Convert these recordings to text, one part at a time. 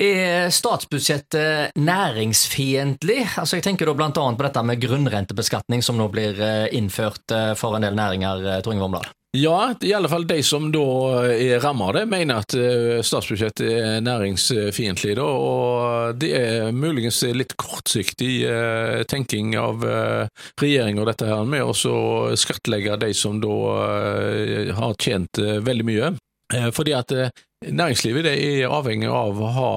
Er statsbudsjettet næringsfiendtlig? Altså jeg tenker da annet på dette med grunnrentebeskatning som nå blir eh, innført eh, for en del næringer, eh, Tor Inge Vomdal. Ja, i alle fall de som da er rammet av det, mener at statsbudsjettet er næringsfiendtlig. Og det er muligens litt kortsiktig tenking av regjeringa dette her med å skattlegge de som da har tjent veldig mye. Fordi at Næringslivet er avhengig av å ha,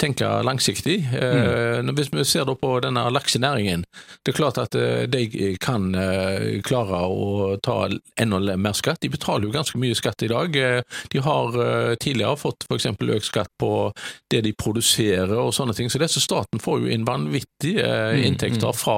tenke langsiktig. Mm. Hvis vi ser på denne laksenæringen, det er klart at eh, de kan eh, klare å ta enda mer skatt. De betaler jo ganske mye skatt i dag. Eh, de har tidligere fått f.eks. økt skatt på det de produserer og sånne ting. Så disse staten får jo inn vanvittige mm, inntekter mm. fra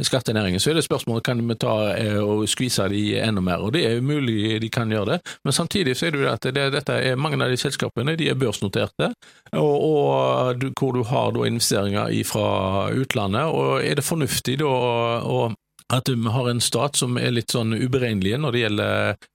skattenæringen. Så er det spørsmålet kan vi ta og skvise de enda mer. Og det er mulig de kan gjøre det, men samtidig så er det jo at det dette er, mange av de selskapene de er børsnoterte, og, og hvor du har da investeringer fra utlandet. og Er det fornuftig da å at vi har en stat som er litt sånn uberegnelig når det gjelder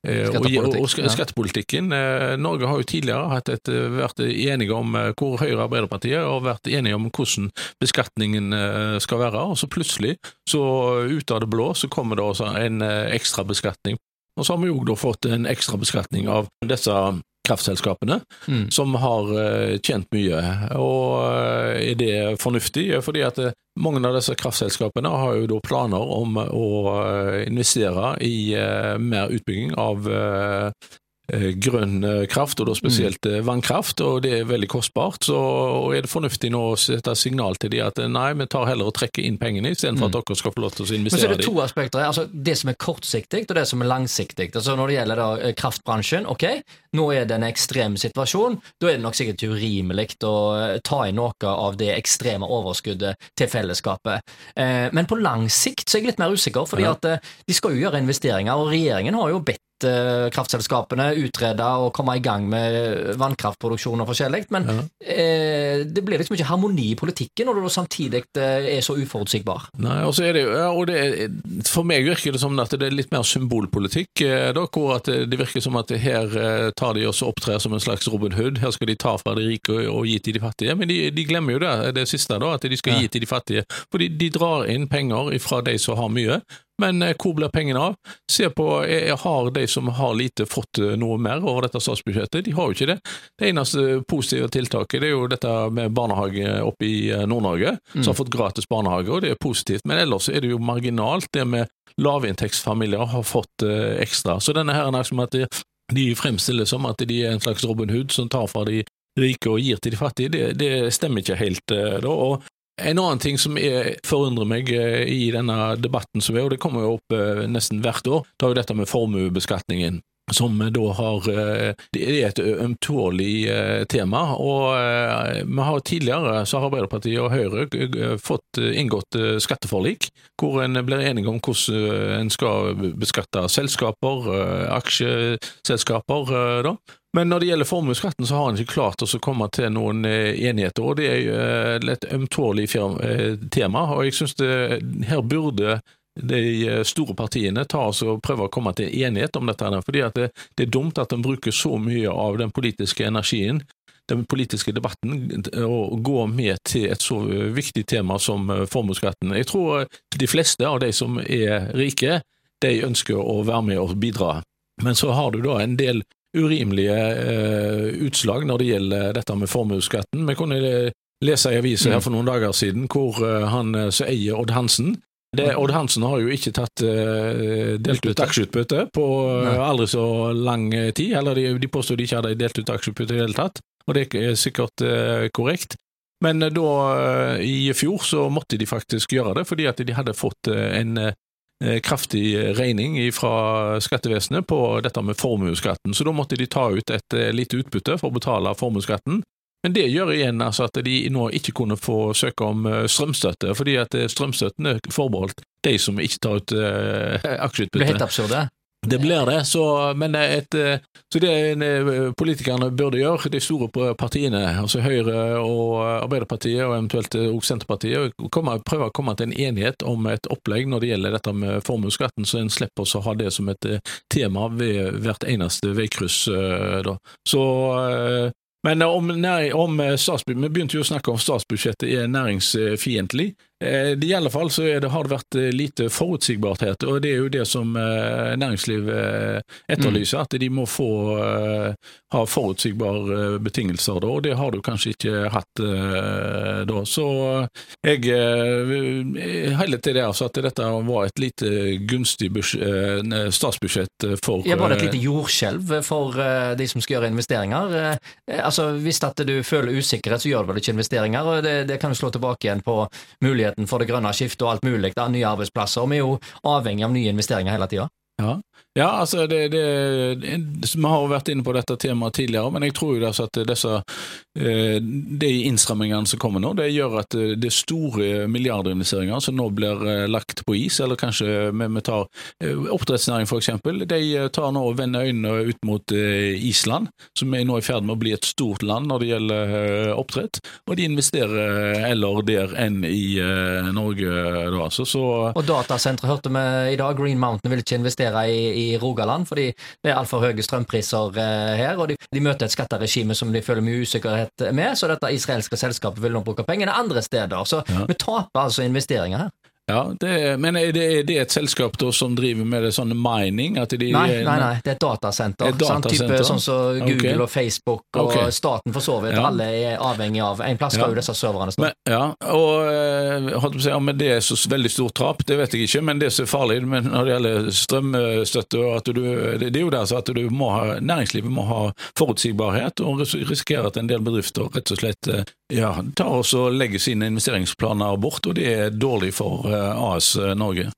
eh, Skattepolitikk, og, og skattepolitikken. Eh, Norge har jo tidligere et, vært enige om eh, hvor Høyre og Arbeiderpartiet har vært enige om hvordan beskatningen eh, skal være, og så plutselig, så ut av det blå, så kommer det også en eh, ekstra beskatning og så har vi da fått en ekstra beskatning av disse kraftselskapene, mm. som har uh, tjent mye. Og uh, er det fornuftig? Fordi at uh, mange av disse kraftselskapene har jo da planer om å investere i mer utbygging av Eh, grønn eh, kraft, og da spesielt mm. vannkraft, og det er veldig kostbart. Så er det fornuftig nå å sette signal til de at nei, vi tar heller og trekker inn pengene istedenfor mm. at dere skal få lov til å investere Men så er det to aspekter altså Det som er kortsiktig, og det som er langsiktig. Altså Når det gjelder da kraftbransjen, ok, nå er det en ekstrem situasjon. Da er det nok sikkert urimelig å ta inn noe av det ekstreme overskuddet til fellesskapet. Men på lang sikt så er jeg litt mer usikker, fordi at de skal jo gjøre investeringer, og regjeringen har jo bedt Eh, kraftselskapene utrede og komme i gang med vannkraftproduksjon og forskjellig. Men ja. eh, det blir liksom ikke harmoni i politikken når du samtidig eh, er så uforutsigbar. Nei, og så er det jo, ja, og det, For meg virker det som at det er litt mer symbolpolitikk. Eh, da, hvor at det virker som at her tar de oss og opptrer som en slags Robin Hood. Her skal de ta fra de rike og gi til de fattige. Men de, de glemmer jo det, det siste, da, at de skal ja. gi til de fattige. Fordi de drar inn penger fra de som har mye. Men eh, hvor blir pengene av? Se på, jeg Har de som har lite, fått eh, noe mer over dette statsbudsjettet? De har jo ikke det. Det eneste positive tiltaket det er jo dette med barnehage oppe i eh, Nord-Norge, mm. som har fått gratis barnehage, og det er positivt. Men ellers er det jo marginalt, det med lavinntektsfamilier har fått ekstra. Så denne her er som at de, de fremstilles som at de er en slags Robin Hood som tar fra de rike og gir til de fattige, det, det stemmer ikke helt. da, og en annen ting som er, forundrer meg eh, i denne debatten, som er, og det kommer jo opp eh, nesten hvert år, det er jo dette med formuebeskatningen som da har eh, Det er et ømtålig tema. og Vi har tidligere så har Arbeiderpartiet og Høyre fått inngått skatteforlik, hvor en blir enige om hvordan en skal beskatte selskaper, aksjeselskaper. da. Men når det gjelder formuesskatten, så har en ikke klart å komme til noen eh, enigheter. og Det er jo et ømtålig eh, tema. og jeg synes det, Her burde de store partiene ta oss og prøve å komme til enighet om dette. fordi det, det er dumt at en bruker så mye av den politiske energien den politiske debatten å gå med til et så viktig tema som formuesskatten. Jeg tror de fleste av de som er rike, de ønsker å være med og bidra. Men så har du da en del urimelige eh, utslag når det gjelder dette med formuesskatten. Vi kunne lese i avisa her for noen dager siden hvor eh, han eh, som eier Odd Hansen det, Odd Hansen har jo ikke tatt delt ut aksjeutbytte på aldri så lang tid. Eller de, de påstod de ikke hadde delt ut aksjeutbytte i det hele tatt, og det er sikkert korrekt. Men da, i fjor, så måtte de faktisk gjøre det, fordi at de hadde fått en kraftig regning fra skattevesenet på dette med formuesskatten, så da måtte de ta ut et eh, lite utbytte for å betale formuesskatten. Men det gjør igjen altså at de nå ikke kunne få søke om eh, strømstøtte, fordi at strømstøtten er forbeholdt de som ikke tar ut aksjeutbytte. Det blir helt absurd, det. Det blir det, så, men et, eh, så det eh, politikerne burde gjøre, de store partiene, altså Høyre og Arbeiderpartiet og eventuelt også Senterpartiet, komme, prøve å komme til en enighet om et opplegg når det gjelder dette med formuesskatten, så en slipper å ha det som et eh, tema ved hvert eneste veikryss. Da. Så Men om, om statsbudsjettet, Vi begynte jo å snakke om statsbudsjettet er næringsfiendtlig. Eh, I alle fall så det, har det vært eh, lite forutsigbarhet, og det er jo det som næringsliv næringslivet etterlyser. Mm. At de må få ha forutsigbare betingelser, da, og det har du kanskje ikke hatt da. Så jeg heller til det altså at dette var et lite gunstig statsbudsjett for Ja, Var det et lite jordskjelv for de som skal gjøre investeringer? Altså, Hvis at du føler usikkerhet, så gjør du vel ikke investeringer, og det, det kan du slå tilbake igjen på mulighet muligheten for det grønne skiftet og alt mulig, da, nye arbeidsplasser. og Vi er jo avhengig av nye investeringer hele tida. Ja. Ja, altså det, det, Vi har jo vært inne på dette temaet tidligere, men jeg tror jo altså at disse, eh, de innstrammingene som kommer nå, det gjør at eh, det er store milliardinvesteringer som nå blir eh, lagt på is. Eller kanskje vi tar oppdrettsnæring f.eks. De tar nå og vender øynene ut mot Island, som er nå i ferd med å bli et stort land når det gjelder oppdrett. Og de investerer eller der enn i Norge. Da. Så, så og datasenteret hørte vi i dag, Green Mountain vil ikke investere i, i i Rogaland, fordi det er altfor høye strømpriser eh, her. og de, de, møter et skatteregime som de føler mye usikkerhet med, så dette israelske selskapet vil nå bruke pengene andre steder. Så ja. vi taper altså investeringer her. Ja, det, Men er det, er det, et selskap da som driver med det sånn mining? De, nei, nei, nei, det er et datasenter. Et datasenter? Sånn, type, sånn som Google okay. og Facebook og okay. staten for så vidt. Ja. Alle er avhengig av En plass skal ja. jo disse serverne stå. Ja, og eh, holdt på å si, om det er så veldig stort tap, det vet jeg ikke, men det som er farlig men når det gjelder strømstøtte, at du, det er jo der så at du må ha, næringslivet må ha forutsigbarhet, og risikere at en del bedrifter rett og slett eh, ja, tar og legger sine investeringsplaner bort, og det er dårlig for AS Norge.